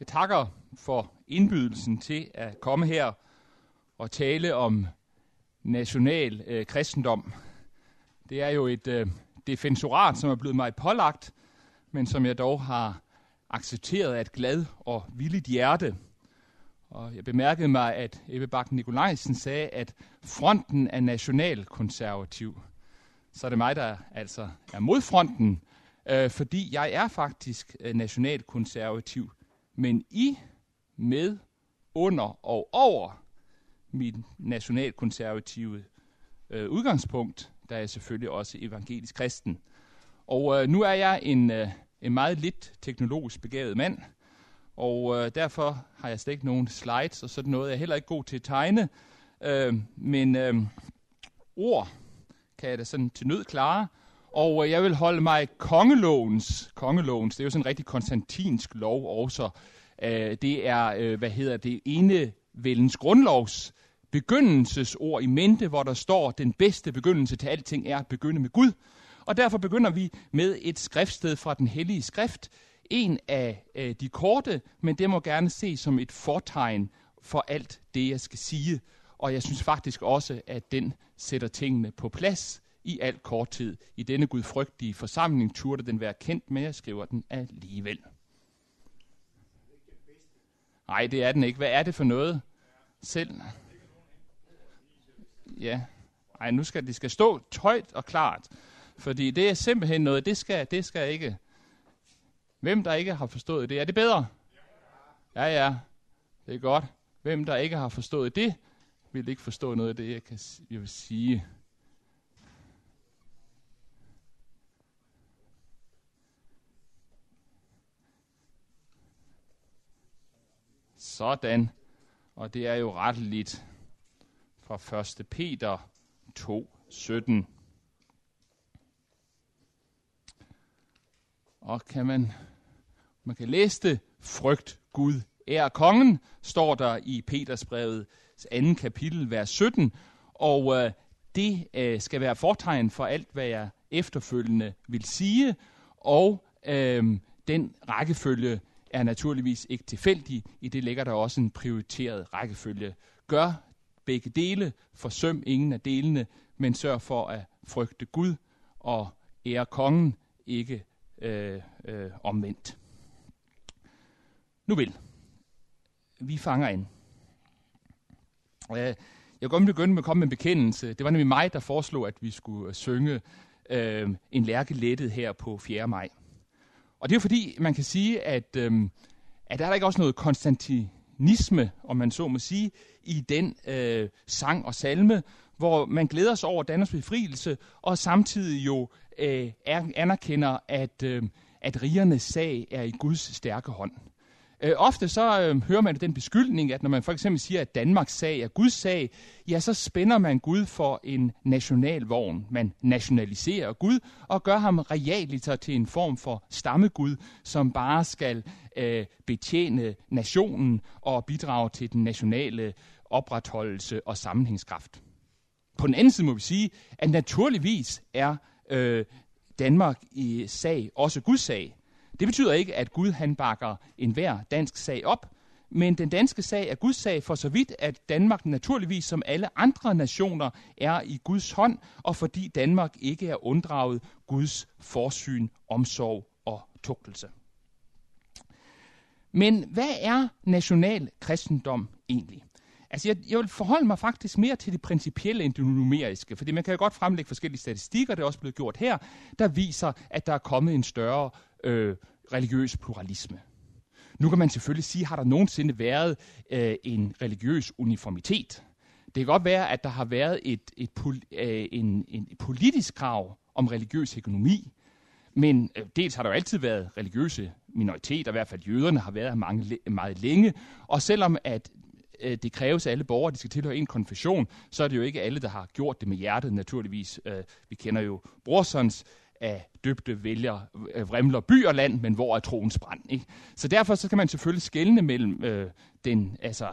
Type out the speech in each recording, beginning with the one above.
Jeg takker for indbydelsen til at komme her og tale om national øh, kristendom. Det er jo et øh, defensorat, som er blevet mig pålagt, men som jeg dog har accepteret af et glad og villigt hjerte. Og jeg bemærkede mig, at Ebbe Bakken Nikolajsen sagde, at fronten er nationalkonservativ. Så er det mig, der altså er modfronten, øh, fordi jeg er faktisk øh, nationalkonservativ men i, med, under og over min nationalkonservative øh, udgangspunkt, der er jeg selvfølgelig også evangelisk kristen. Og øh, nu er jeg en, øh, en meget lidt teknologisk begavet mand, og øh, derfor har jeg slet ikke nogen slides og sådan noget. Jeg er heller ikke god til at tegne, øh, men øh, ord kan jeg da sådan til nød klare. Og øh, jeg vil holde mig kongelovens, kongelovens, det er jo sådan en rigtig konstantinsk lov også. Øh, det er, øh, hvad hedder det, ene velens grundlovs begyndelsesord i mente, hvor der står, den bedste begyndelse til alting er at begynde med Gud. Og derfor begynder vi med et skriftsted fra den hellige skrift. En af øh, de korte, men det må gerne ses som et fortegn for alt det, jeg skal sige. Og jeg synes faktisk også, at den sætter tingene på plads i al korthed. I denne gudfrygtige forsamling turde den være kendt, med, jeg skriver den alligevel. Nej, det er den ikke. Hvad er det for noget? Selv? Ja. Nej, nu skal det skal stå tøjt og klart. Fordi det er simpelthen noget, det skal, det skal ikke. Hvem der ikke har forstået det, er det bedre? Ja, ja. Det er godt. Hvem der ikke har forstået det, vil ikke forstå noget af det, jeg, kan, jeg vil sige. Sådan. Og det er jo retteligt fra 1. Peter 2, 17. Og kan man, man kan læse det, frygt Gud er kongen, står der i Petersbrevet 2. kapitel, vers 17. Og øh, det øh, skal være fortegn for alt, hvad jeg efterfølgende vil sige. Og øh, den rækkefølge, er naturligvis ikke tilfældig. I det ligger der også en prioriteret rækkefølge. Gør begge dele, forsøm ingen af delene, men sørg for at frygte Gud og ære kongen, ikke øh, øh, omvendt. Nu vil. Vi fanger ind. Øh, jeg vil godt begynde med at komme med en bekendelse. Det var nemlig mig, der foreslog, at vi skulle synge øh, en lærke lettet her på 4. maj. Og det er fordi, man kan sige, at, øhm, at der er der ikke også noget konstantinisme, om man så må sige, i den øh, sang og salme, hvor man glæder sig over Danmarks befrielse, og samtidig jo øh, anerkender, at, øh, at rigernes sag er i Guds stærke hånd. Øh, ofte så øh, hører man den beskyldning, at når man for eksempel siger, at Danmarks sag er Guds sag, ja, så spænder man Gud for en nationalvogn. Man nationaliserer Gud og gør ham realiter til en form for stammegud, som bare skal øh, betjene nationen og bidrage til den nationale opretholdelse og sammenhængskraft. På den anden side må vi sige, at naturligvis er øh, Danmark i sag også Guds sag. Det betyder ikke, at Gud han bakker enhver dansk sag op, men den danske sag er Guds sag for så vidt, at Danmark naturligvis som alle andre nationer er i Guds hånd, og fordi Danmark ikke er unddraget Guds forsyn, omsorg og tugtelse. Men hvad er national kristendom egentlig? Altså, jeg, jeg vil forholde mig faktisk mere til det principielle end det numeriske, fordi man kan jo godt fremlægge forskellige statistikker, det er også blevet gjort her, der viser, at der er kommet en større øh, religiøs pluralisme. Nu kan man selvfølgelig sige, har der nogensinde været øh, en religiøs uniformitet? Det kan godt være, at der har været et, et, øh, en, en politisk krav om religiøs økonomi, men øh, dels har der jo altid været religiøse minoriteter, i hvert fald jøderne har været her mange, meget længe, og selvom at øh, det kræves af alle borgere, at de skal tilhøre en konfession, så er det jo ikke alle, der har gjort det med hjertet naturligvis. Øh, vi kender jo Brorsons af døbte vælger øh, vrimler by og land, men hvor er troens brand. Ikke? Så derfor så kan man selvfølgelig skelne mellem øh, den altså,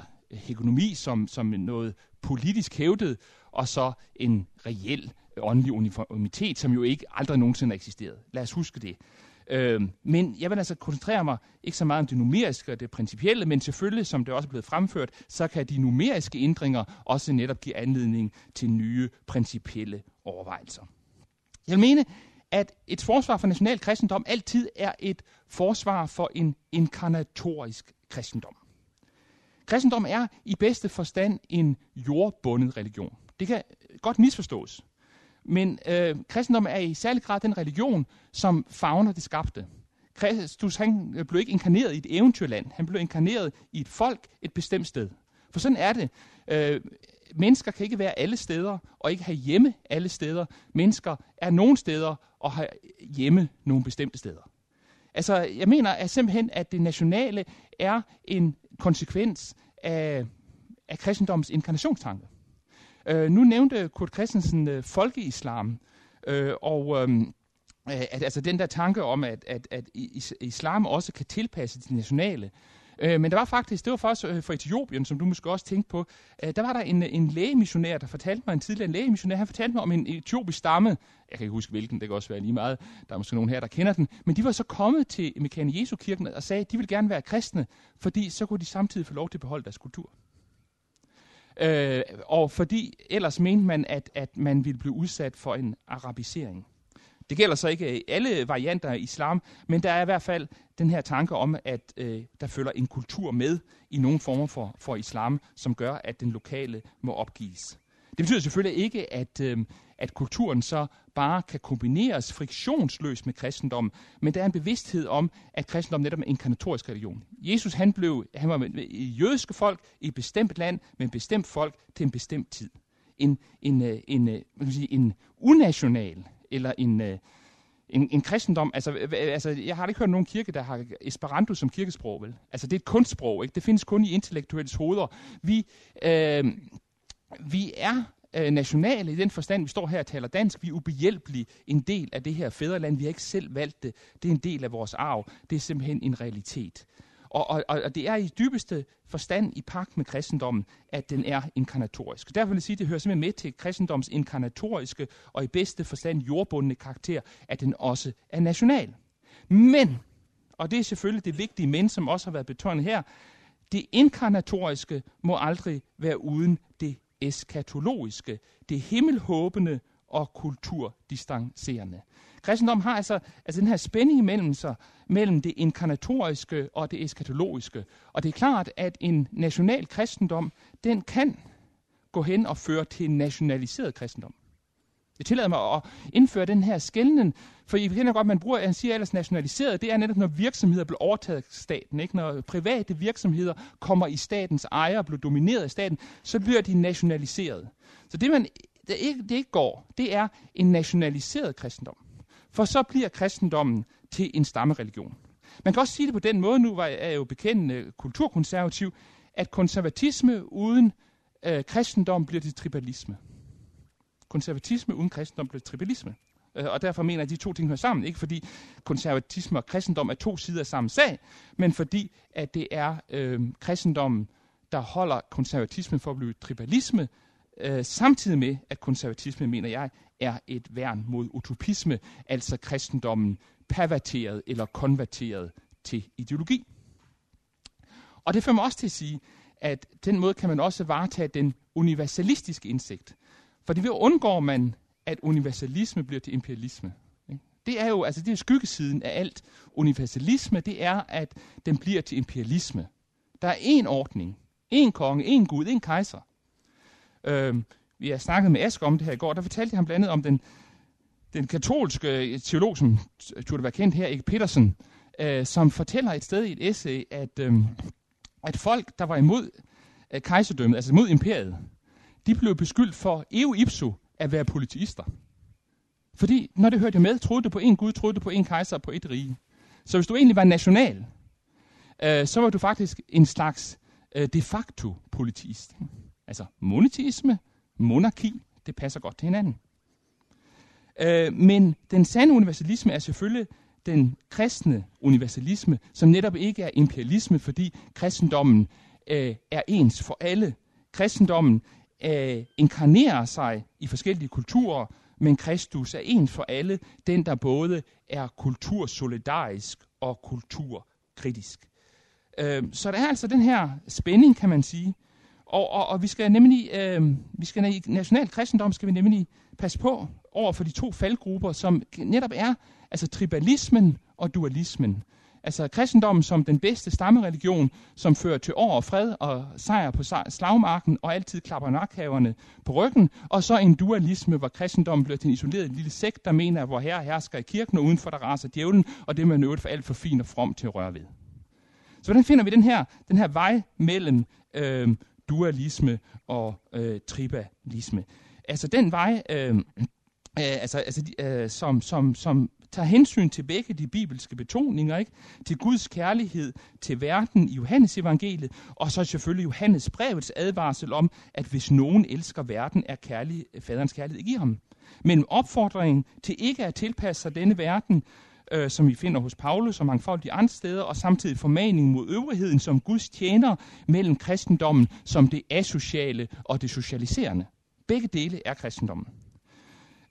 økonomi som, som noget politisk hævdet, og så en reel åndelig uniformitet, som jo ikke aldrig nogensinde har eksisteret. Lad os huske det. Øh, men jeg vil altså koncentrere mig ikke så meget om det numeriske og det principielle, men selvfølgelig, som det også er blevet fremført, så kan de numeriske ændringer også netop give anledning til nye principielle overvejelser. Jeg vil mene, at et forsvar for national kristendom altid er et forsvar for en inkarnatorisk kristendom. Kristendom er i bedste forstand en jordbundet religion. Det kan øh, godt misforstås. Men øh, kristendom er i særlig grad den religion, som fagner det skabte. Kristus han øh, blev ikke inkarneret i et eventyrland. Han blev inkarneret i et folk et bestemt sted. For sådan er det. Øh, mennesker kan ikke være alle steder, og ikke have hjemme alle steder. Mennesker er nogle steder, og har hjemme nogle bestemte steder. Altså, jeg mener at simpelthen, at det nationale er en konsekvens af, af kristendoms inkarnationstanke. Øh, nu nævnte Kurt Christensen øh, folkeislam, øh, og øh, at, altså den der tanke om, at, at, at islam også kan tilpasse det nationale. Øh, men der var faktisk, det var faktisk øh, for Etiopien, som du måske også tænkte på, øh, der var der en, en lægemissionær, der fortalte mig, en tidligere lægemissionær, han fortalte mig om en etiopisk stamme, jeg kan ikke huske hvilken, det kan også være lige meget, der er måske nogen her, der kender den, men de var så kommet til Mekane Jesu kirken og sagde, at de ville gerne være kristne, fordi så kunne de samtidig få lov til at beholde deres kultur. Øh, og fordi ellers mente man, at, at man ville blive udsat for en arabisering. Det gælder så ikke øh, alle varianter af islam, men der er i hvert fald den her tanke om, at øh, der følger en kultur med i nogle former for, for islam, som gør, at den lokale må opgives. Det betyder selvfølgelig ikke, at, øh, at kulturen så bare kan kombineres friktionsløst med kristendommen, men der er en bevidsthed om, at kristendommen netop er en inkarnatorisk religion. Jesus han blev, han var i jødiske folk i et bestemt land, med en bestemt folk til en bestemt tid. En, en, øh, en, øh, en, en, sige, en unational, eller en, øh, en, en kristendom, altså, altså jeg har ikke hørt nogen kirke, der har Esperanto som kirkesprog, vel? Altså det er et kunstsprog, ikke? Det findes kun i intellektuelle hoveder. Vi, øh, vi er øh, nationale i den forstand, vi står her og taler dansk. Vi er ubehjælpelige en del af det her fædreland. Vi har ikke selv valgt det. Det er en del af vores arv. Det er simpelthen en realitet. Og, og, og det er i dybeste forstand i pagt med kristendommen, at den er inkarnatorisk. Derfor vil jeg sige, at det hører simpelthen med til kristendoms inkarnatoriske og i bedste forstand jordbundne karakter, at den også er national. Men, og det er selvfølgelig det vigtige men, som også har været betonet her, det inkarnatoriske må aldrig være uden det eskatologiske, det himmelhåbende og kulturdistancerende. Kristendom har altså, altså den her spænding mellem sig, mellem det inkarnatoriske og det eskatologiske. Og det er klart, at en national kristendom, den kan gå hen og føre til en nationaliseret kristendom. Jeg tillader mig at indføre den her skældning, for I kender godt, at man bruger, han siger ellers nationaliseret, det er netop, når virksomheder bliver overtaget af staten. Ikke? Når private virksomheder kommer i statens ejer og bliver domineret af staten, så bliver de nationaliseret. Så det, man, det, ikke, det ikke går, det er en nationaliseret kristendom. For så bliver kristendommen til en stammereligion. Man kan også sige det på den måde, nu var jeg jo bekendende kulturkonservativ, at konservatisme uden øh, kristendom bliver til tribalisme. Konservatisme uden kristendom bliver til tribalisme. Øh, og derfor mener jeg, at de to ting hører sammen. Ikke fordi konservatisme og kristendom er to sider af samme sag, men fordi at det er øh, kristendommen, der holder konservatismen for at blive tribalisme, øh, samtidig med, at konservatisme, mener jeg, er et værn mod utopisme, altså kristendommen perverteret eller konverteret til ideologi. Og det fører mig også til at sige, at den måde kan man også varetage den universalistiske indsigt. For det undgår man, at universalisme bliver til imperialisme. Det er jo altså det er skyggesiden af alt universalisme, det er, at den bliver til imperialisme. Der er én ordning, én konge, én gud, én kejser. Øh, vi har snakket med Ask om det her i går, der fortalte han blandt andet om den, den katolske øh, teolog, som turde være kendt her, Erik Petersen, øh, som fortæller et sted i et essay, at, øh, at folk, der var imod øh, kejserdømmet, altså imod imperiet, de blev beskyldt for eo ipso at være politister. Fordi når det hørte med, troede du på en Gud, troede du på en kejser på et rige. Så hvis du egentlig var national, øh, så var du faktisk en slags øh, de facto politist. Altså monetisme, monarki, det passer godt til hinanden. Øh, men den sande universalisme er selvfølgelig den kristne universalisme, som netop ikke er imperialisme, fordi kristendommen øh, er ens for alle. Kristendommen øh, inkarnerer sig i forskellige kulturer, men Kristus er ens for alle, den der både er kultursolidarisk og kulturkritisk. Øh, så der er altså den her spænding, kan man sige. Og, og, og vi skal nemlig, øh, vi skal i national kristendom skal vi nemlig passe på over for de to faldgrupper, som netop er altså tribalismen og dualismen. Altså kristendommen som den bedste stammereligion, som fører til år og fred og sejr på slagmarken og altid klapper nakhaverne på ryggen. Og så en dualisme, hvor kristendommen bliver til en isoleret lille sekt, der mener, at hvor herre hersker i kirken, og udenfor der raser djævlen, og det er man øvrigt for alt for fint og from til at røre ved. Så hvordan finder vi den her, den her vej mellem øh, dualisme og øh, tribalisme? Altså den vej, øh, øh, altså, altså, øh, som, som, som tager hensyn til begge de bibelske betoninger, ikke? til Guds kærlighed til verden i Johannes evangeliet, og så selvfølgelig Johannes brevets advarsel om, at hvis nogen elsker verden, er kærlig, faderens kærlighed ikke i ham. Men opfordringen til ikke at tilpasse sig denne verden, øh, som vi finder hos Paulus og mangfoldige andre steder, og samtidig formaning mod øvrigheden som Guds tjener mellem kristendommen som det asociale og det socialiserende. Begge dele er kristendommen.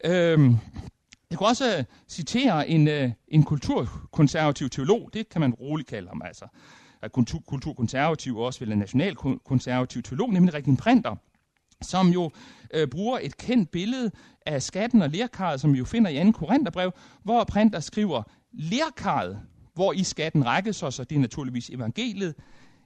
Øhm, jeg kunne også øh, citere en, øh, en kulturkonservativ teolog, det kan man roligt kalde ham altså. Kultur, kulturkonservativ og også vel en nationalkonservativ teolog, nemlig Rekin Printer, som jo øh, bruger et kendt billede af skatten og lærkaret, som vi jo finder i 2. Korintherbrev, hvor Printer skriver, lærkaret, hvor i skatten rækkes os, og det er naturligvis evangeliet,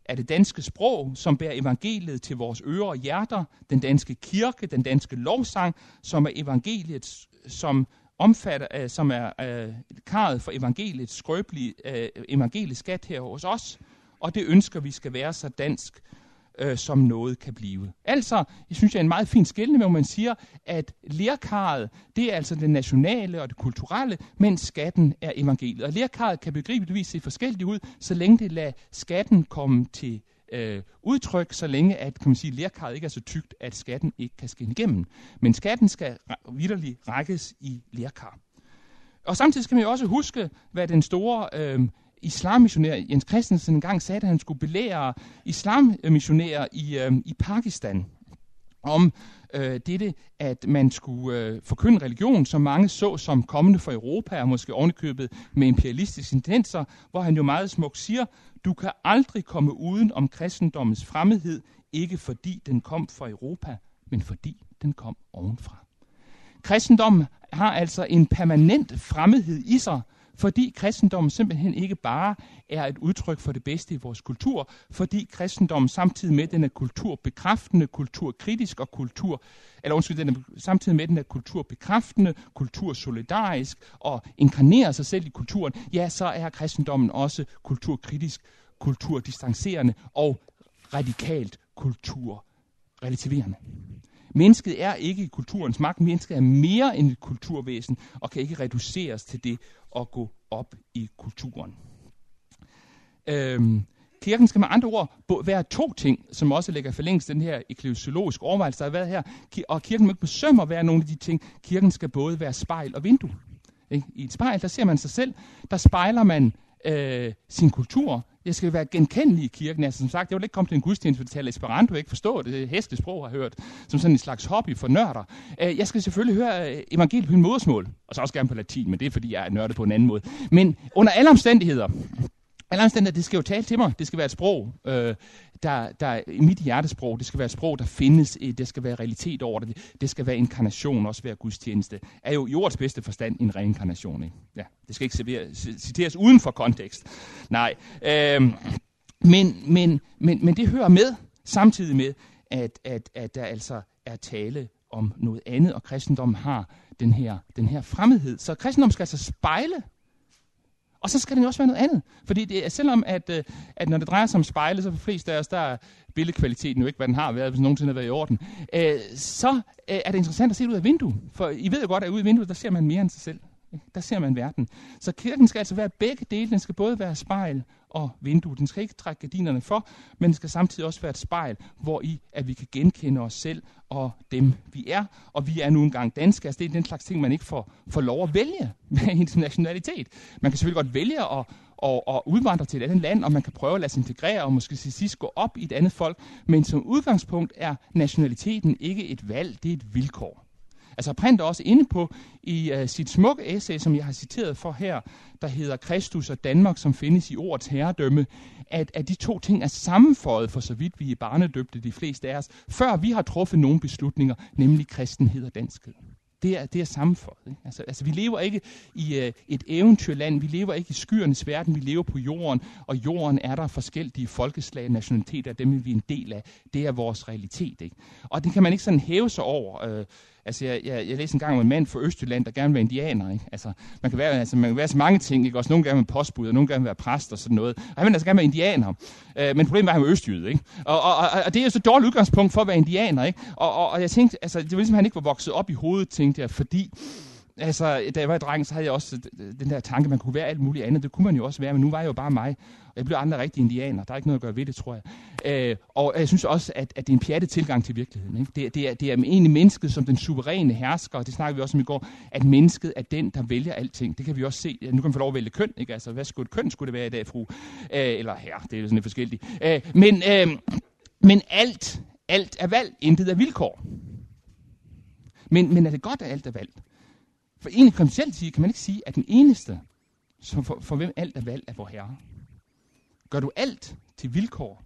er det danske sprog, som bærer evangeliet til vores ører og hjerter, den danske kirke, den danske lovsang, som er evangeliet, som omfatter, øh, som er øh, karret for evangeliets skrøbelige øh, evangelisk skat her hos os, og det ønsker vi skal være så dansk, øh, som noget kan blive. Altså, jeg synes, jeg er en meget fin skældning, hvor man siger, at lærkaret, det er altså det nationale og det kulturelle, mens skatten er evangeliet. Og lærkaret kan begribeligvis se forskelligt ud, så længe det lader skatten komme til øh, udtryk, så længe at kan man sige, lærkaret ikke er så tykt, at skatten ikke kan skinne igennem. Men skatten skal vidderligt rækkes i lærkar. Og samtidig skal man jo også huske, hvad den store øh, islammissionær Jens Christensen engang sagde, at han skulle belære islammissionærer øh, i, øh, i Pakistan om øh, dette, at man skulle øh, forkynde religion, som mange så som kommende for Europa, og måske ovenikøbet med imperialistiske tendenser, hvor han jo meget smukt siger, du kan aldrig komme uden om kristendommens fremmedhed, ikke fordi den kom fra Europa, men fordi den kom ovenfra. Kristendommen har altså en permanent fremmedhed i sig, fordi kristendommen simpelthen ikke bare er et udtryk for det bedste i vores kultur, fordi kristendommen samtidig med den er kulturbekræftende, kulturkritisk og kultur, eller undskyld, den er samtidig med den er kulturbekræftende, kultursolidarisk og inkarnerer sig selv i kulturen, ja, så er kristendommen også kulturkritisk, kulturdistancerende og radikalt kulturrelativerende. Mennesket er ikke kulturens magt. Mennesket er mere end et kulturvæsen og kan ikke reduceres til det at gå op i kulturen. Øhm, kirken skal med andre ord være to ting, som også lægger forlængst den her ekklesiologiske overvejelse, der har været her. Og kirken må ikke besømme at være nogle af de ting. Kirken skal både være spejl og vindue. I et spejl, der ser man sig selv. Der spejler man øh, sin kultur. Jeg skal være genkendelig i kirken. Altså, som sagt, jeg vil ikke komme til en gudstjeneste, fordi jeg taler Esperanto, jeg ikke forstå det, det hestesprog har hørt, som sådan en slags hobby for nørder. Øh, jeg skal selvfølgelig høre øh, evangeliet på min modersmål, og så også gerne på latin, men det er fordi, jeg er nørdet på en anden måde. Men under alle omstændigheder, alle omstændigheder, det skal jo tale til mig. Det skal være et sprog, øh, der, der i mit hjertesprog. Det skal være et sprog, der findes. Det skal være realitet over det. Det skal være inkarnation, også være gudstjeneste. Er jo i ordets bedste forstand en reinkarnation. Ikke? Ja, det skal ikke citeres uden for kontekst. Nej. Øh, men, men, men, men det hører med, samtidig med, at, at, at der altså er tale om noget andet, og kristendommen har den her, den her fremmedhed. Så kristendommen skal altså spejle og så skal den jo også være noget andet. Fordi det er, selvom at, øh, at når det drejer sig om spejle, så for flest af os, der er billedkvaliteten jo ikke, hvad den har været, hvis nogensinde har været i orden. Øh, så øh, er det interessant at se ud af vinduet. For I ved jo godt, at ude i vinduet, der ser man mere end sig selv. Der ser man verden. Så kirken skal altså være begge dele. Den skal både være spejl og vindue. Den skal ikke trække gardinerne for, men den skal samtidig også være et spejl, hvor i at vi kan genkende os selv og dem, vi er. Og vi er nu engang danske. Altså, det er den slags ting, man ikke får, får lov at vælge med internationalitet. Man kan selvfølgelig godt vælge at, at, at udvandre til et andet land, og man kan prøve at lade sig integrere, og måske til sidst gå op i et andet folk. Men som udgangspunkt er nationaliteten ikke et valg, det er et vilkår. Altså Print er også inde på i uh, sit smukke essay, som jeg har citeret for her, der hedder Kristus og Danmark, som findes i ordets herredømme, at, at de to ting er sammenføjet for så vidt vi er barnedøbte, de fleste af os, før vi har truffet nogle beslutninger, nemlig kristenhed og danskhed. Det er, det er sammenføjet. Ikke? Altså, altså, vi lever ikke i uh, et eventyrland, vi lever ikke i skyernes verden, vi lever på jorden, og jorden er der forskellige folkeslag, nationaliteter, dem er vi en del af. Det er vores realitet. Ikke? Og det kan man ikke sådan hæve sig over. Uh, Altså, jeg, jeg, jeg læste en gang om en mand fra Østjylland, der gerne vil være indianer. Ikke? Altså, man kan være, altså, man kan være så mange ting. Ikke? Også nogle gerne vil postbud, og nogle gerne vil være præst og sådan noget. Og han vil altså gerne være indianer. Øh, men problemet var, at han var østjyde. Ikke? Og, og, og, og, det er jo så et dårligt udgangspunkt for at være indianer. Ikke? Og, og, og jeg tænkte, altså, det var ligesom, at han ikke var vokset op i hovedet, tænkte jeg, fordi altså, da jeg var dreng, så havde jeg også den der tanke, man kunne være alt muligt andet. Det kunne man jo også være, men nu var jeg jo bare mig. Og jeg blev andre rigtige indianer. Der er ikke noget at gøre ved det, tror jeg. Øh, og jeg synes også, at, at det er en pjattet tilgang til virkeligheden. Ikke? Det, det, er, det er egentlig mennesket som den suveræne hersker, og det snakker vi også om i går, at mennesket er den, der vælger alting. Det kan vi også se. Ja, nu kan man få lov at vælge køn. Ikke? Altså, hvad skulle et køn skulle det være i dag, fru? Øh, eller her, det er jo sådan lidt forskelligt. Øh, men, øh, men alt, alt er valg, intet er vilkår. Men, men er det godt, at alt er valgt? For egentlig konceptuelt sige, kan man ikke sige, at den eneste, som for, for hvem alt er valgt, er vor Herre. Gør du alt til vilkår,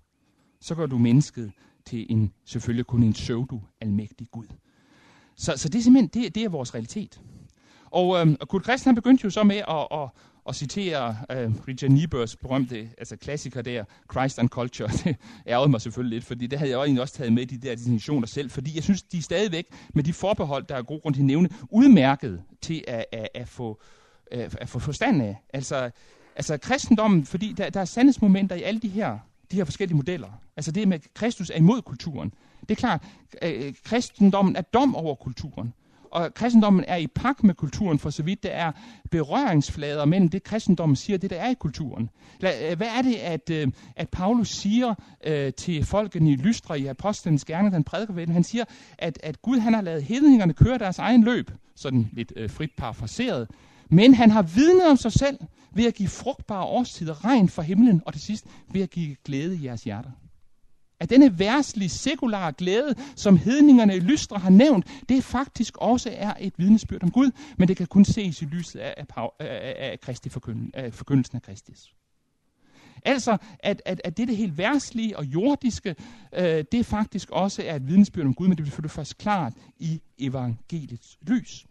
så gør du mennesket til en, selvfølgelig kun en pseudo-almægtig Gud. Så, så det er simpelthen, det, det er vores realitet. Og, øhm, og Kurt Christian han begyndte jo så med at, at, og citere øh, Richard Niebuhrs berømte altså klassiker der, Christ and Culture. Det ærgede mig selvfølgelig lidt, fordi det havde jeg også, egentlig også taget med, de der distinktioner selv, fordi jeg synes, de er stadigvæk, med de forbehold, der er god grund til at nævne, udmærket til at, at, at, få, øh, at få forstand af. Altså, altså kristendommen, fordi der, der er sandhedsmomenter i alle de her, de her forskellige modeller. Altså det med, at Kristus er imod kulturen. Det er klart, øh, øh kristendommen er dom over kulturen og kristendommen er i pagt med kulturen, for så vidt der er berøringsflader mellem det, kristendommen siger, det der er i kulturen. Øh, hvad er det, at, øh, at Paulus siger øh, til folkene i Lystra i Apostlenes Gerne, den prædiker ved Han siger, at, at Gud han har lavet hedningerne køre deres egen løb, sådan lidt øh, frit parafraseret, men han har vidnet om sig selv ved at give frugtbare årstider, regn fra himlen, og til sidst ved at give glæde i jeres hjerter at denne værtslige sekulære glæde, som hedningerne i Lystre har nævnt, det faktisk også er et vidnesbyrd om Gud, men det kan kun ses i lyset af, af, af, af, Kristi forkynd, af forkyndelsen af Kristus. Altså, at, at, at det, det helt værtslige og jordiske, øh, det faktisk også er et vidnesbyrd om Gud, men det bliver først klart i evangeliets lys.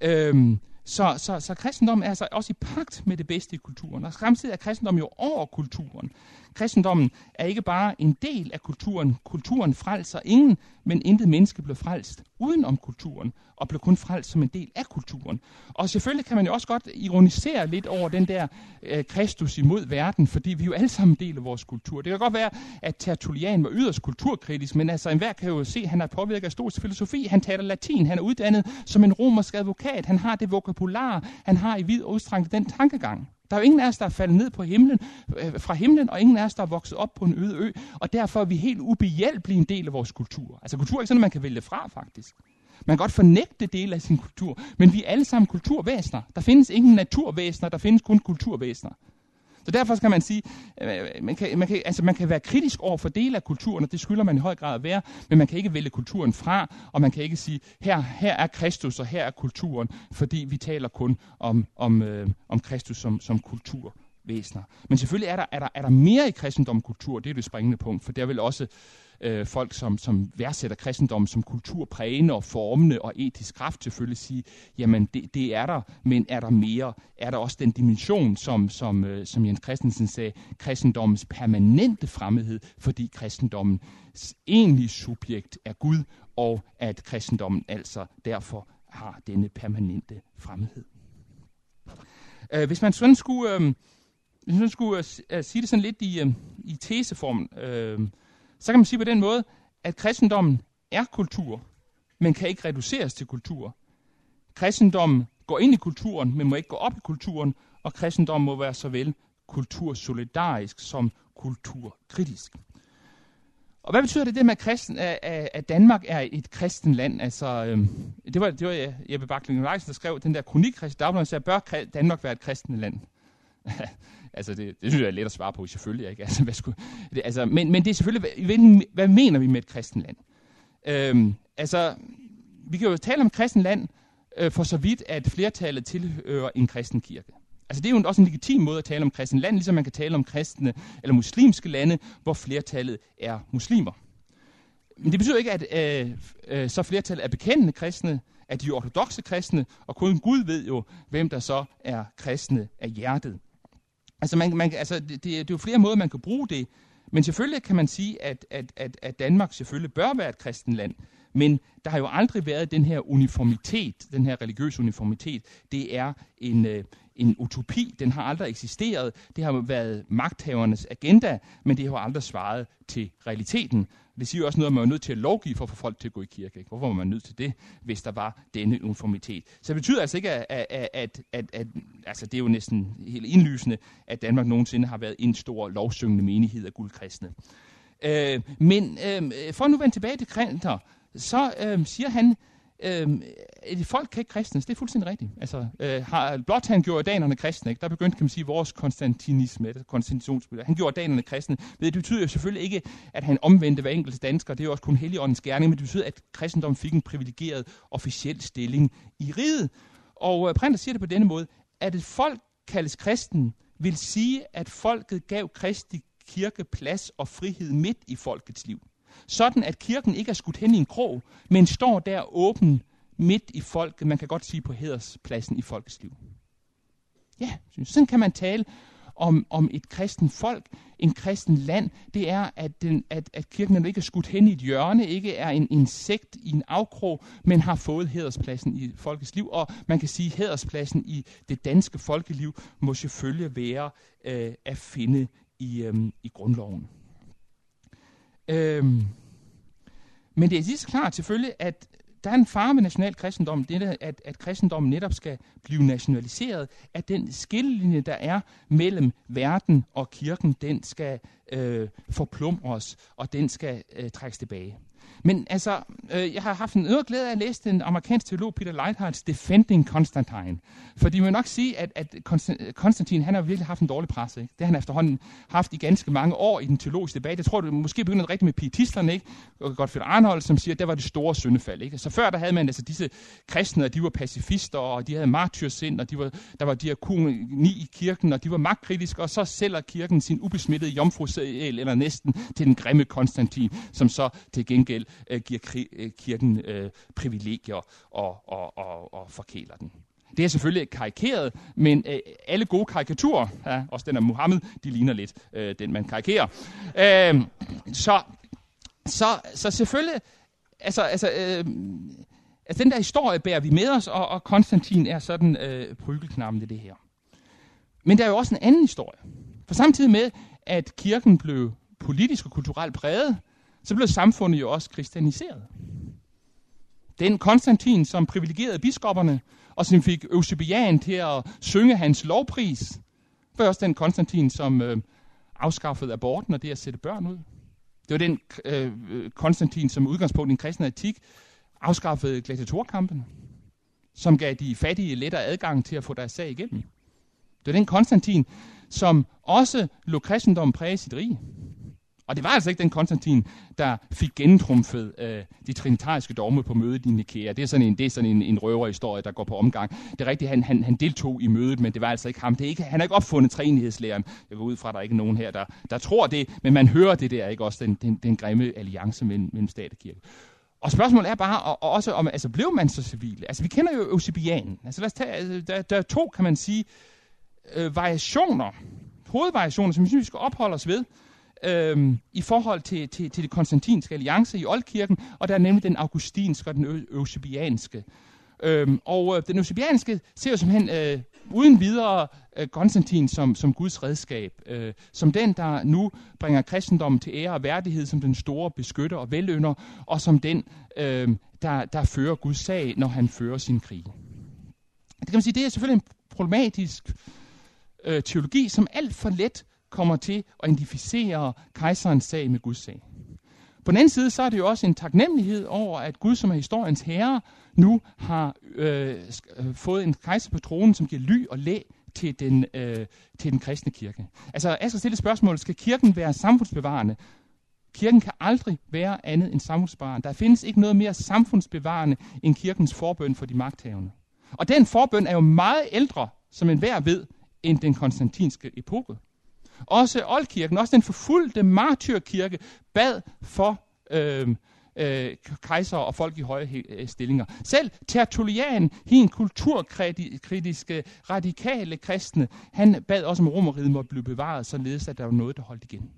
Øhm, så, så, så kristendommen er altså også i pagt med det bedste i kulturen. Og samtidig er kristendommen jo over kulturen. Kristendommen er ikke bare en del af kulturen. Kulturen frelser ingen, men intet menneske blev frelst uden om kulturen, og blev kun frelst som en del af kulturen. Og selvfølgelig kan man jo også godt ironisere lidt over den der øh, Kristus imod verden, fordi vi jo alle sammen deler vores kultur. Det kan godt være, at Tertullian var yderst kulturkritisk, men altså enhver kan jo se, at han er påvirket af stoisk filosofi. Han taler latin, han er uddannet som en romersk advokat, han har det vokabular, han har i vid udstrækning den tankegang. Der er jo ingen af os, der er faldet ned på himlen, øh, fra himlen, og ingen af os, der er vokset op på en øde ø, og derfor er vi helt ubehjælpelige en del af vores kultur. Altså kultur er ikke sådan, at man kan vælge fra, faktisk. Man kan godt fornægte dele af sin kultur, men vi er alle sammen kulturvæsener. Der findes ingen naturvæsener, der findes kun kulturvæsener. Så derfor kan man sige, øh, øh, man kan, man, kan, altså man kan være kritisk over for dele af kulturen, og det skylder man i høj grad at være, men man kan ikke vælge kulturen fra, og man kan ikke sige, her, her er Kristus, og her er kulturen, fordi vi taler kun om, om, øh, om Kristus som, som kultur væsener. Men selvfølgelig er der, er, der, er der mere i kristendom kultur, det er det springende punkt, for der vil også øh, folk, som, som værdsætter kristendommen som kulturprægende og formende og etisk kraft, selvfølgelig sige, jamen det, det er der, men er der mere? Er der også den dimension, som, som, øh, som Jens Christensen sagde, kristendommens permanente fremmedhed, fordi kristendommens egentlige subjekt er Gud, og at kristendommen altså derfor har denne permanente fremmedhed. Øh, hvis man sådan skulle, øh, hvis man skulle uh, sige det sådan lidt i, uh, i teseform, uh, så kan man sige på den måde, at kristendommen er kultur, men kan ikke reduceres til kultur. Kristendommen går ind i kulturen, men må ikke gå op i kulturen, og kristendommen må være såvel kultursolidarisk som kulturkritisk. Og hvad betyder det, det med, at, kristen, at Danmark er et kristen land? Altså, øh, det var, det var Jeppe Bakling Leisen, der skrev den der kronik, der sagde, bør Danmark være et kristen land? Altså, det, det synes jeg er let at svare på, selvfølgelig. Ikke? Altså, hvad skulle, det, altså, men, men det er selvfølgelig, hvad, hvad mener vi med et kristen land? Øhm, altså, vi kan jo tale om kristen land øh, for så vidt, at flertallet tilhører en kristen kirke. Altså det er jo også en legitim måde at tale om kristen land, ligesom man kan tale om kristne eller muslimske lande, hvor flertallet er muslimer. Men det betyder ikke, at øh, øh, så flertallet er bekendende kristne, at de er ortodoxe kristne, og kun Gud ved jo, hvem der så er kristne af hjertet. Altså, man, man, altså det, det er jo flere måder, man kan bruge det, men selvfølgelig kan man sige, at, at, at, at Danmark selvfølgelig bør være et kristen land, men der har jo aldrig været den her uniformitet, den her religiøse uniformitet. Det er en, øh, en utopi. Den har aldrig eksisteret. Det har været magthavernes agenda, men det har aldrig svaret til realiteten. Det siger jo også noget, at man er nødt til at lovgive for at få folk til at gå i kirke. Ikke? Hvorfor var man nødt til det, hvis der var denne uniformitet? Så det betyder altså ikke, at, at, at, at, at altså det er jo næsten helt indlysende, at Danmark nogensinde har været en stor lovsyngende menighed af guldkristne. Øh, men øh, for at nu vende tilbage til Krinter, så øh, siger han, Øhm, øh, folk kan ikke kristnes, det er fuldstændig rigtigt. Altså, øh, har, blot han gjorde danerne kristne, ikke? der begyndte, kan man sige, vores konstantinisme, konstantitionsbillede. Han gjorde danerne kristne. Det betyder jo selvfølgelig ikke, at han omvendte hver enkelt dansker, det er jo også kun heligåndens gerning, men det betyder, at kristendommen fik en privilegeret officiel stilling i riget. Og øh, Printer siger det på denne måde, at et folk kaldes kristen, vil sige, at folket gav Kristi kirke plads og frihed midt i folkets liv sådan at kirken ikke er skudt hen i en krog, men står der åben midt i folket, man kan godt sige på hederspladsen i folkets liv. Ja, sådan kan man tale om, om et kristen folk, en kristen land, det er, at, den, at, at kirken ikke er skudt hen i et hjørne, ikke er en insekt i en afkrog, men har fået hederspladsen i folkets liv. Og man kan sige, at hederspladsen i det danske folkeliv må selvfølgelig være øh, at finde i, øh, i grundloven. Øhm, men det er lige så klart selvfølgelig, at der er en fare med national kristendom, det er, at, at kristendommen netop skal blive nationaliseret, at den skillelinje, der er mellem verden og kirken, den skal øh, forplumres, og den skal øh, trækkes tilbage. Men altså, øh, jeg har haft en øvrigt glæde af at læse den amerikanske teolog Peter Leithards Defending Constantine. Fordi man må nok sige, at, at Konstantin han har virkelig haft en dårlig presse. Ikke? Det har han efterhånden haft i ganske mange år i den teologiske debat. Jeg tror, det måske begynder rigtigt med pietisterne, ikke? og Gottfried Arnold, som siger, at det var det store syndefald. Ikke? Så før der havde man altså disse kristne, og de var pacifister, og de havde martyrsind, og de var, der var diakoni i kirken, og de var magtkritiske, og så sælger kirken sin ubesmittede jomfru eller næsten til den grimme Konstantin, som så til gengæld øh, giver kri- øh, kirken øh, privilegier og, og, og, og forkæler den. Det er selvfølgelig karikeret, men øh, alle gode karikaturer, ja, også den af Muhammed, de ligner lidt øh, den, man karikerer. Øh, så, så, så selvfølgelig, altså, altså, øh, altså den der historie bærer vi med os, og, og Konstantin er sådan øh, prygelknappen i det her. Men der er jo også en anden historie. For samtidig med, at kirken blev politisk og kulturelt præget, så blev samfundet jo også kristianiseret. Den Konstantin, som privilegerede biskopperne, og som fik Eusebian til at synge hans lovpris, var også den Konstantin, som øh, afskaffede aborten og det at sætte børn ud. Det var den øh, øh Konstantin, som udgangspunkt i den kristen etik, afskaffede gladiatorkampen, som gav de fattige lettere adgang til at få deres sag igennem. Det var den Konstantin, som også lå kristendommen præge sit rige. Og det var altså ikke den Konstantin, der fik gentrumfet øh, de trinitariske dogme på mødet i Nikea. Det er sådan en, det er sådan en, en røverhistorie, der går på omgang. Det er rigtigt, han, han, han deltog i mødet, men det var altså ikke ham. Det er ikke, han har ikke opfundet træenighedslæren. Jeg går ud fra, at der er ikke nogen her, der, der tror det, men man hører det der, ikke også den, den, den grimme alliance mellem, mellem stat og kirke. Og spørgsmålet er bare og, og også, om altså, blev man så civil? Altså, vi kender jo Eusebianen. Altså, lad os tage, altså, der, der er to, kan man sige, øh, variationer, hovedvariationer, som vi synes, vi skal opholde os ved øhm, i forhold til, til, til det konstantinske alliance i Oldkirken, og der er nemlig den augustinske og den eusebianske. Øhm, og øh, den eusebianske ser jo simpelthen øh, uden videre øh, Konstantin som, som Guds redskab, øh, som den, der nu bringer kristendommen til ære og værdighed, som den store beskytter og velønder, og som den, øh, der, der fører Guds sag, når han fører sin krig. Det kan man sige, det er selvfølgelig en problematisk øh, teologi, som alt for let kommer til at identificere kejserens sag med Guds sag. På den anden side, så er det jo også en taknemmelighed over, at Gud, som er historiens herre, nu har øh, øh fået en kejser på tronen, som giver ly og læ til den, øh, til den kristne kirke. Altså, jeg skal stille spørgsmålet, skal kirken være samfundsbevarende? Kirken kan aldrig være andet end samfundsbevarende. Der findes ikke noget mere samfundsbevarende end kirkens forbøn for de magthavende. Og den forbøn er jo meget ældre, som enhver ved, end den konstantinske epoke. Også oldkirken, også den forfulgte martyrkirke, bad for øhm, øh, øh, kejser og folk i høje øh, stillinger. Selv Tertullian, hin kulturkritiske, radikale kristne, han bad også om romeriet måtte blive bevaret, således at der var noget, der holdt igen.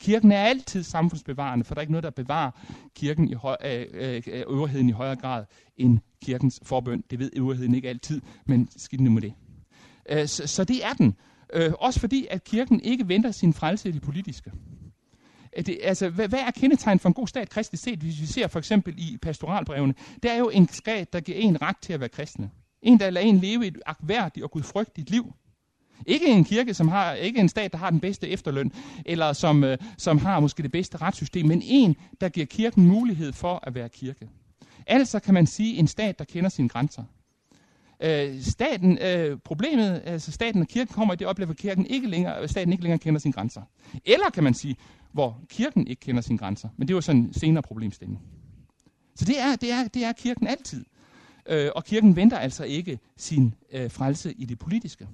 Kirken er altid samfundsbevarende, for der er ikke noget, der bevarer kirken i høj, øh, øh, øh øvrigheden i højere grad end kirkens forbøn. Det ved øvrigheden ikke altid, men skidt nu med det. Øh, så, så det er den. Øh, også fordi, at kirken ikke venter sin frelse i det politiske. Det, altså, hvad, hvad er kendetegn for en god stat kristligt set, hvis vi ser for eksempel i pastoralbrevene? Det er jo en stat, der giver en ret til at være kristne. En, der lader en leve et akværdigt og gudfrygtigt liv. Ikke en kirke, som har, ikke en stat, der har den bedste efterløn, eller som, øh, som har måske det bedste retssystem, men en, der giver kirken mulighed for at være kirke. Altså kan man sige en stat, der kender sine grænser. Øh, staten, øh, problemet, altså staten og kirken kommer i det oplever, at kirken ikke længere, øh, staten ikke længere kender sine grænser. Eller kan man sige, hvor kirken ikke kender sine grænser. Men det var sådan en senere problemstilling. Så det er, det er, det er kirken altid. Øh, og kirken venter altså ikke sin øh, frelse i det politiske.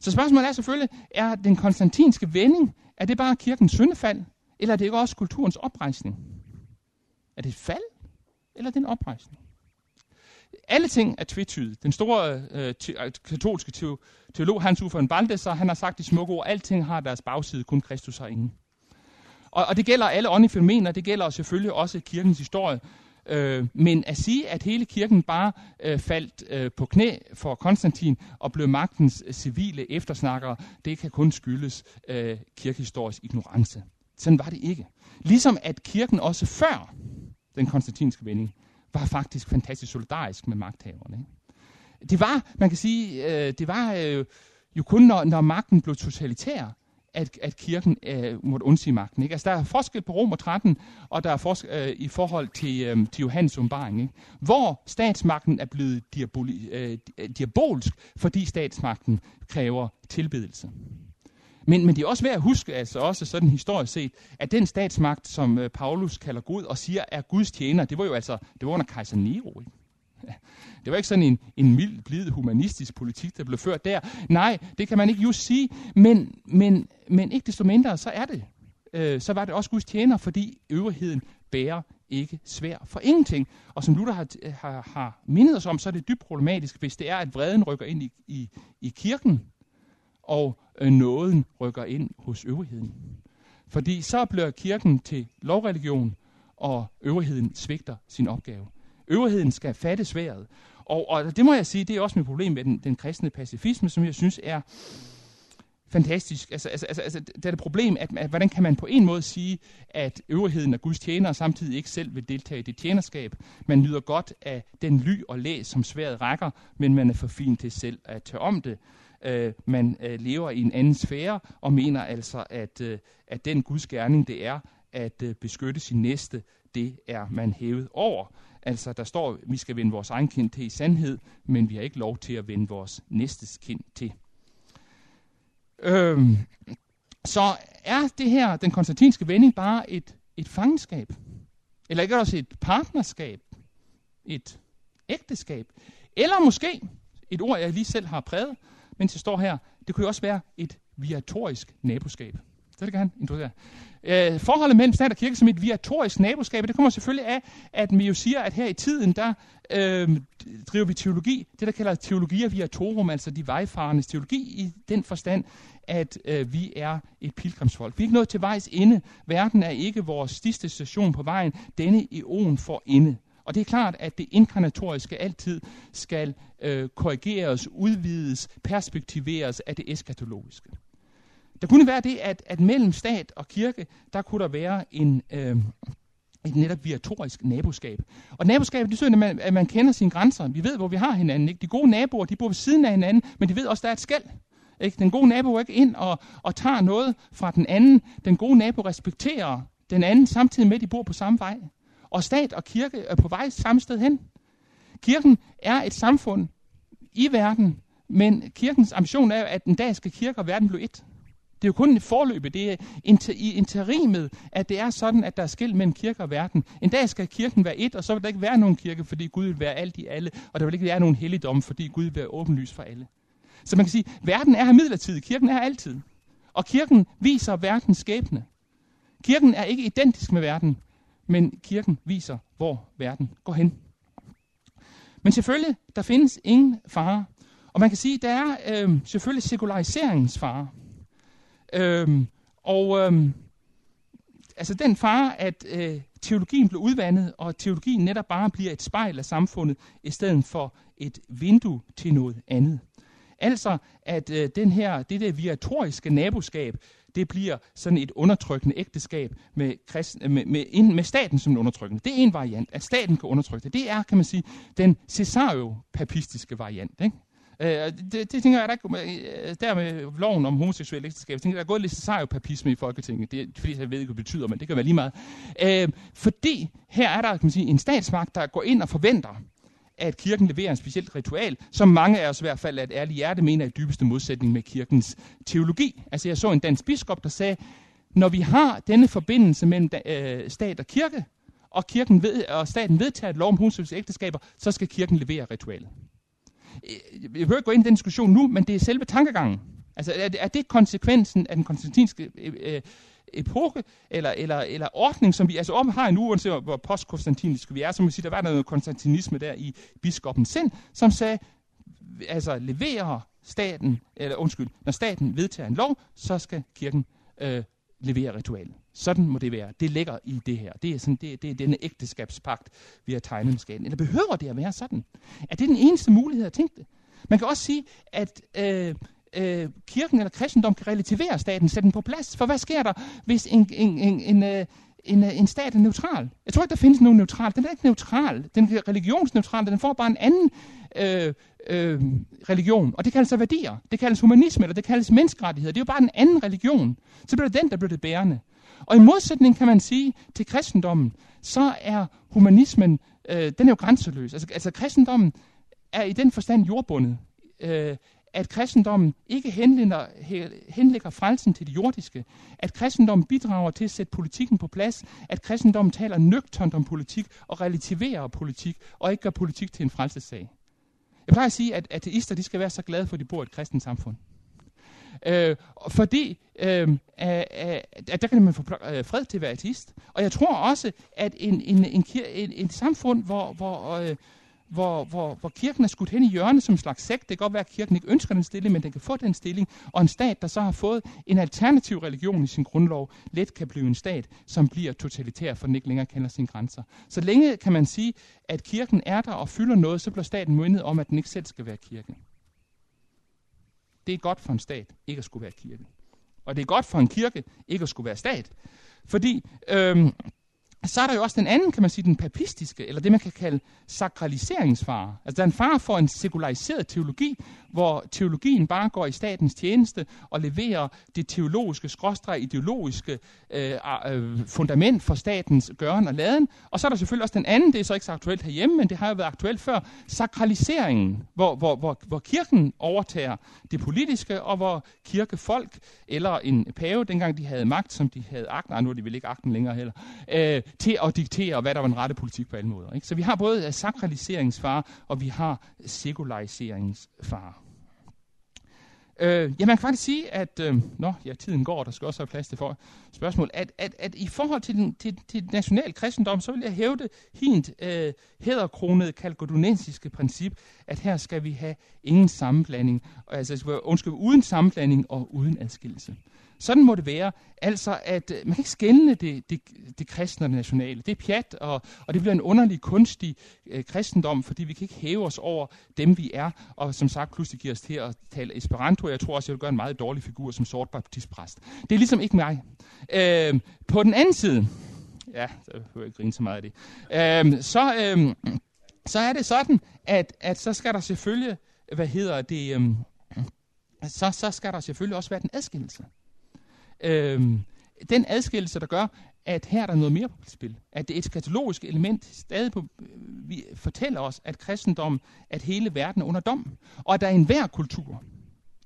Så spørgsmålet er selvfølgelig, er den konstantinske vending, er det bare kirkens syndefald, eller er det ikke også kulturens oprejsning? Er det et fald, eller er det en oprejsning? Alle ting er tvetydige. Den store øh, te, øh, katolske katolske teolog Hans Uffe Baldeser, han har sagt i smukke ord, alting har deres bagside, kun Kristus har ingen. Og, og det gælder alle åndelige fænomener, det gælder selvfølgelig også kirkens historie. Øh, men at sige, at hele kirken bare øh, faldt øh, på knæ for Konstantin og blev magtens øh, civile eftersnakkere, det kan kun skyldes øh, kirkehistorisk ignorance. Sådan var det ikke. Ligesom at kirken også før den konstantinske vending var faktisk fantastisk solidarisk med magthaverne. Ikke? Det var, man kan sige, øh, det var øh, jo kun når, når magten blev totalitær, at, at kirken øh, måtte undsige magten. Ikke? Altså, der er forskel på Rom og 13, og der er forskel øh, i forhold til, øh, til Johannes åbenbaring, ikke? hvor statsmagten er blevet diaboli, øh, diabolsk, fordi statsmagten kræver tilbedelse. Men, men det er også værd at huske, altså også sådan historisk set, at den statsmagt, som øh, Paulus kalder Gud og siger er Guds tjener, det var jo altså, det var under kejser Nero. Ikke? Det var ikke sådan en, en mild, blid, humanistisk politik, der blev ført der. Nej, det kan man ikke just sige, men, men, men ikke desto mindre, så er det. Øh, så var det også Guds tjener, fordi øvrigheden bærer ikke svær for ingenting. Og som Luther har, har, har mindet os om, så er det dybt problematisk, hvis det er, at vreden rykker ind i, i, i kirken, og øh, nåden rykker ind hos øvrigheden. Fordi så bliver kirken til lovreligion, og øvrigheden svigter sin opgave. Øvrigheden skal fatte sværet. Og, og det må jeg sige, det er også mit problem med den, den kristne pacifisme, som jeg synes er fantastisk. Altså, altså, altså, altså det er det problem, at, at hvordan kan man på en måde sige, at øvrigheden er Guds tjener, og samtidig ikke selv vil deltage i det tjenerskab. Man nyder godt af den ly og læs, som sværet rækker, men man er for fin til selv at tage om det. Øh, man øh, lever i en anden sfære, og mener altså, at, øh, at den Guds gerning, det er at øh, beskytte sin næste, det er man hævet over. Altså, der står, vi skal vende vores egen kind til i sandhed, men vi har ikke lov til at vende vores næstes kind til. Øhm, så er det her, den konstantinske vending, bare et, et fangenskab? Eller ikke også et partnerskab? Et ægteskab? Eller måske, et ord, jeg lige selv har præget, mens jeg står her, det kunne jo også være et viatorisk naboskab. Så det kan han introducere. Øh, forholdet mellem stat og kirke som et viatorisk naboskab, det kommer selvfølgelig af, at vi jo siger, at her i tiden, der øh, driver vi teologi, det der kalder teologia viatorum, altså de vejfarendes teologi, i den forstand, at øh, vi er et pilgrimsfolk. Vi er ikke nået til vejs ende. Verden er ikke vores sidste station på vejen. Denne eon for ende. Og det er klart, at det inkarnatoriske altid skal øh, korrigeres, udvides, perspektiveres af det eskatologiske. Der kunne være det, at, at mellem stat og kirke, der kunne der være en, øh, et netop viatorisk naboskab. Og naboskab, det betyder, at man, at man kender sine grænser. Vi ved, hvor vi har hinanden. Ikke? De gode naboer, de bor ved siden af hinanden, men de ved også, at der er et skæld. Ikke? Den gode nabo er ikke ind og, og tager noget fra den anden. Den gode nabo respekterer den anden, samtidig med, at de bor på samme vej. Og stat og kirke er på vej samme sted hen. Kirken er et samfund i verden, men kirkens ambition er jo, at en dag skal kirke og verden blive et. Det er jo kun forløbet, det er inter, i interimet, at det er sådan, at der er skilt mellem kirke og verden. En dag skal kirken være et, og så vil der ikke være nogen kirke, fordi Gud vil være alt i alle, og der vil ikke være nogen helligdom, fordi Gud vil være åbenlys for alle. Så man kan sige, at verden er midlertidig, kirken er altid. Og kirken viser verdens skæbne. Kirken er ikke identisk med verden, men kirken viser, hvor verden går hen. Men selvfølgelig, der findes ingen fare. Og man kan sige, der er øh, selvfølgelig sekulariseringens fare. Øh, og øh, altså den fare, at øh, teologien bliver udvandet, og teologien netop bare bliver et spejl af samfundet, i stedet for et vindue til noget andet. Altså, at øh, den her, det der viatoriske naboskab, det bliver sådan et undertrykkende ægteskab med, kristen, øh, med, med, med staten som en undertrykkende. Det er en variant, at staten kan undertrykke det. Det er, kan man sige, den cesario-papistiske variant. Ikke? Øh, det, det tænker jeg, der, øh, der med loven om homoseksuelle ægteskab, tænker, der er gået lidt cesario-papisme i Folketinget. Det er fordi, jeg ved ikke, hvad det betyder, men det kan være lige meget. Øh, fordi her er der kan man sige, en statsmagt, der går ind og forventer, at kirken leverer en specielt ritual, som mange af os i hvert fald af et ærligt hjerte mener er i dybeste modsætning med kirkens teologi. Altså jeg så en dansk biskop, der sagde, når vi har denne forbindelse mellem øh, stat og kirke, og, kirken ved, og staten vedtager et lov om homoseksuelle ægteskaber, så skal kirken levere ritualet. Øh, jeg behøver ikke gå ind i den diskussion nu, men det er selve tankegangen. Altså er det, er det konsekvensen af den konstantinske øh, øh epoke, eller, eller, eller ordning, som vi altså om har nu, uanset hvor postkonstantinisk vi er, som vi sige, der var noget konstantinisme der i biskoppen sind, som sagde, altså leverer staten, eller undskyld, når staten vedtager en lov, så skal kirken øh, levere ritualet. Sådan må det være. Det ligger i det her. Det er, sådan, det, det er denne ægteskabspagt, vi har tegnet med skaden. Eller behøver det at være sådan? Er det den eneste mulighed at tænke det? Man kan også sige, at øh, øh, kirken eller kristendom kan relativere staten, sætte den på plads. For hvad sker der, hvis en, en, en, en, øh, en, øh, en stat er neutral? Jeg tror ikke, der findes nogen neutral. Den er ikke neutral. Den er religionsneutral. Den får bare en anden øh, øh, religion. Og det kaldes så værdier. Det kaldes humanisme, eller det kaldes menneskerettigheder. Det er jo bare en anden religion. Så bliver det den, der bliver det bærende. Og i modsætning kan man sige til kristendommen, så er humanismen, øh, den er jo grænseløs. Altså, altså kristendommen er i den forstand jordbundet. Øh, at kristendommen ikke henlægger, henlægger frelsen til det jordiske, at kristendommen bidrager til at sætte politikken på plads, at kristendommen taler nøgternt om politik og relativerer politik, og ikke gør politik til en frelsesag. Jeg plejer at sige, at ateister de skal være så glade for, at de bor i et kristent samfund. Øh, fordi øh, at der kan man få øh, fred til at være ateist. Og jeg tror også, at en, en, en, en, en samfund, hvor, hvor øh, hvor, hvor, hvor kirken er skudt hen i hjørnet som en slags sekt. Det kan godt være, at kirken ikke ønsker den stilling, men den kan få den stilling. Og en stat, der så har fået en alternativ religion i sin grundlov, let kan blive en stat, som bliver totalitær, for den ikke længere kender sine grænser. Så længe kan man sige, at kirken er der og fylder noget, så bliver staten myndet om, at den ikke selv skal være kirke. Det er godt for en stat ikke at skulle være kirke. Og det er godt for en kirke ikke at skulle være stat. Fordi øhm, så er der jo også den anden, kan man sige, den papistiske, eller det man kan kalde sakraliseringsfare. Altså der er en far for en sekulariseret teologi, hvor teologien bare går i statens tjeneste og leverer det teologiske, skråstreg ideologiske øh, øh, fundament for statens gøren og laden. Og så er der selvfølgelig også den anden, det er så ikke så aktuelt herhjemme, men det har jo været aktuelt før, sakraliseringen, hvor, hvor, hvor, hvor kirken overtager det politiske, og hvor kirkefolk, eller en pave, dengang de havde magt, som de havde agt, nej nu er de vel ikke agten længere heller, øh, til at diktere, hvad der var en rette politik på alle måder. Ikke? Så vi har både øh, sakraliseringsfare, og vi har sekulariseringsfare. Øh, ja, man kan faktisk sige, at øh, nå, ja, tiden går, der skal også have plads til for spørgsmål, at, at, at i forhold til den til, til national kristendom, så vil jeg hævde hint øh, hæderkronede kalkodonensiske princip, at her skal vi have ingen sammenblanding, altså, altså undskyld, uden sammenblanding og uden adskillelse. Sådan må det være. Altså, at øh, man kan ikke skælne det, det, det kristne og det nationale. Det er pjat, og, og det bliver en underlig, kunstig øh, kristendom, fordi vi kan ikke hæve os over dem, vi er, og som sagt pludselig giver os til at tale Esperanto. Jeg tror også, jeg vil gøre en meget dårlig figur som sort baptistpræst. Det er ligesom ikke mig. Øh, på den anden side, ja, så behøver jeg ikke grine så meget af det, øh, så, øh, så er det sådan, at, at så skal der selvfølgelig, hvad hedder det, øh, så, så skal der selvfølgelig også være den adskillelse øh, den adskillelse, der gør, at her er der noget mere på spil. At det eskatologiske element stadig på, vi fortæller os, at kristendommen, at hele verden er under dom. Og at der er en hver kultur,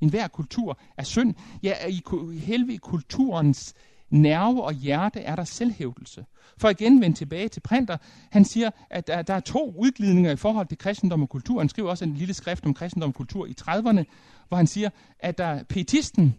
En hver kultur er synd. Ja, i helvede kulturens nerve og hjerte er der selvhævdelse. For igen vende tilbage til Printer, han siger, at der, der er to udglidninger i forhold til kristendom og kultur. Han skriver også en lille skrift om kristendom og kultur i 30'erne, hvor han siger, at der pietisten,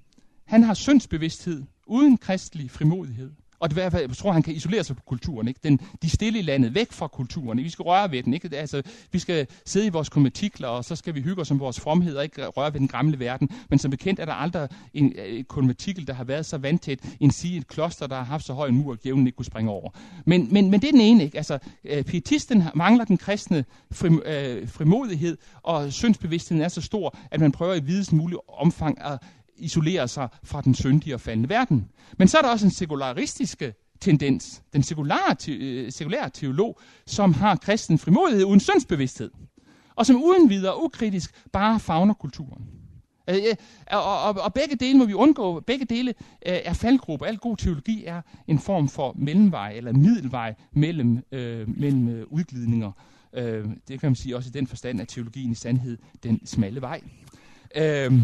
han har syndsbevidsthed uden kristelig frimodighed. Og det, jeg tror, han kan isolere sig på kulturen. Ikke? Den, de stille i landet, væk fra kulturen. Vi skal røre ved den. Ikke? Altså, vi skal sidde i vores konventikler, og så skal vi hygge os om vores fromhed, og ikke røre ved den gamle verden. Men som bekendt er der aldrig en, en konventikel, der har været så vandtæt, en sige et kloster, der har haft så høj en mur, at djævlen ikke kunne springe over. Men, men, men det er den ene. Ikke? Altså, øh, pietisten mangler den kristne frim, øh, frimodighed, og syndsbevidstheden er så stor, at man prøver i videst mulig omfang at isolere sig fra den syndige og faldende verden. Men så er der også en sekularistiske tendens, den sekulære, te, øh, sekulære teolog, som har kristen frimodighed uden syndsbevidsthed, og som uden videre ukritisk bare fagner kulturen. Øh, øh og, og, og begge dele må vi undgå. Begge dele øh, er faldgrupper. Al god teologi er en form for mellemvej eller middelvej mellem, øh, mellem øh, udglidninger. Øh, det kan man sige også i den forstand, at teologien i sandhed den smalle vej. Øh,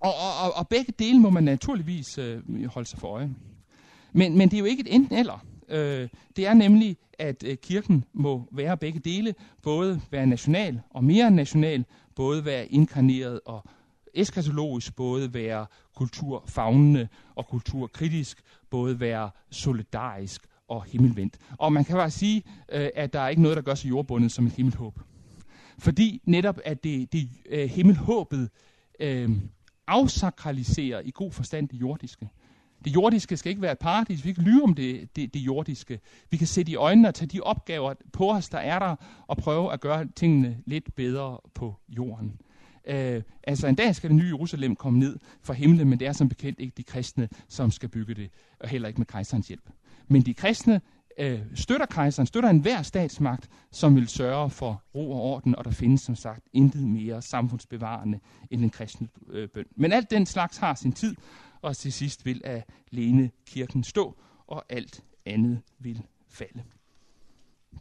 og, og, og begge dele må man naturligvis øh, holde sig for øje. Men, men det er jo ikke et enten eller. Øh, det er nemlig, at øh, kirken må være begge dele, både være national og mere national, både være inkarneret og eskatologisk, både være kulturfagnende og kulturkritisk, både være solidarisk og himmelvendt. Og man kan bare sige, øh, at der er ikke noget, der gør sig jordbundet som et himmelhåb. Fordi netop at det, det øh, himmelhåbet øh, afsakraliserer i god forstand det jordiske. Det jordiske skal ikke være et paradis. Vi kan lyve om det, det, det jordiske. Vi kan sætte i øjnene og tage de opgaver på os, der er der, og prøve at gøre tingene lidt bedre på jorden. Uh, altså en dag skal det nye Jerusalem komme ned fra himlen, men det er som bekendt ikke de kristne, som skal bygge det, og heller ikke med kejserens hjælp. Men de kristne øh, støtter kejseren, støtter enhver statsmagt, som vil sørge for ro og orden, og der findes som sagt intet mere samfundsbevarende end den kristne øh, bøn. Men alt den slags har sin tid, og til sidst vil alene kirken stå, og alt andet vil falde.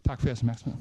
Tak for jeres opmærksomhed.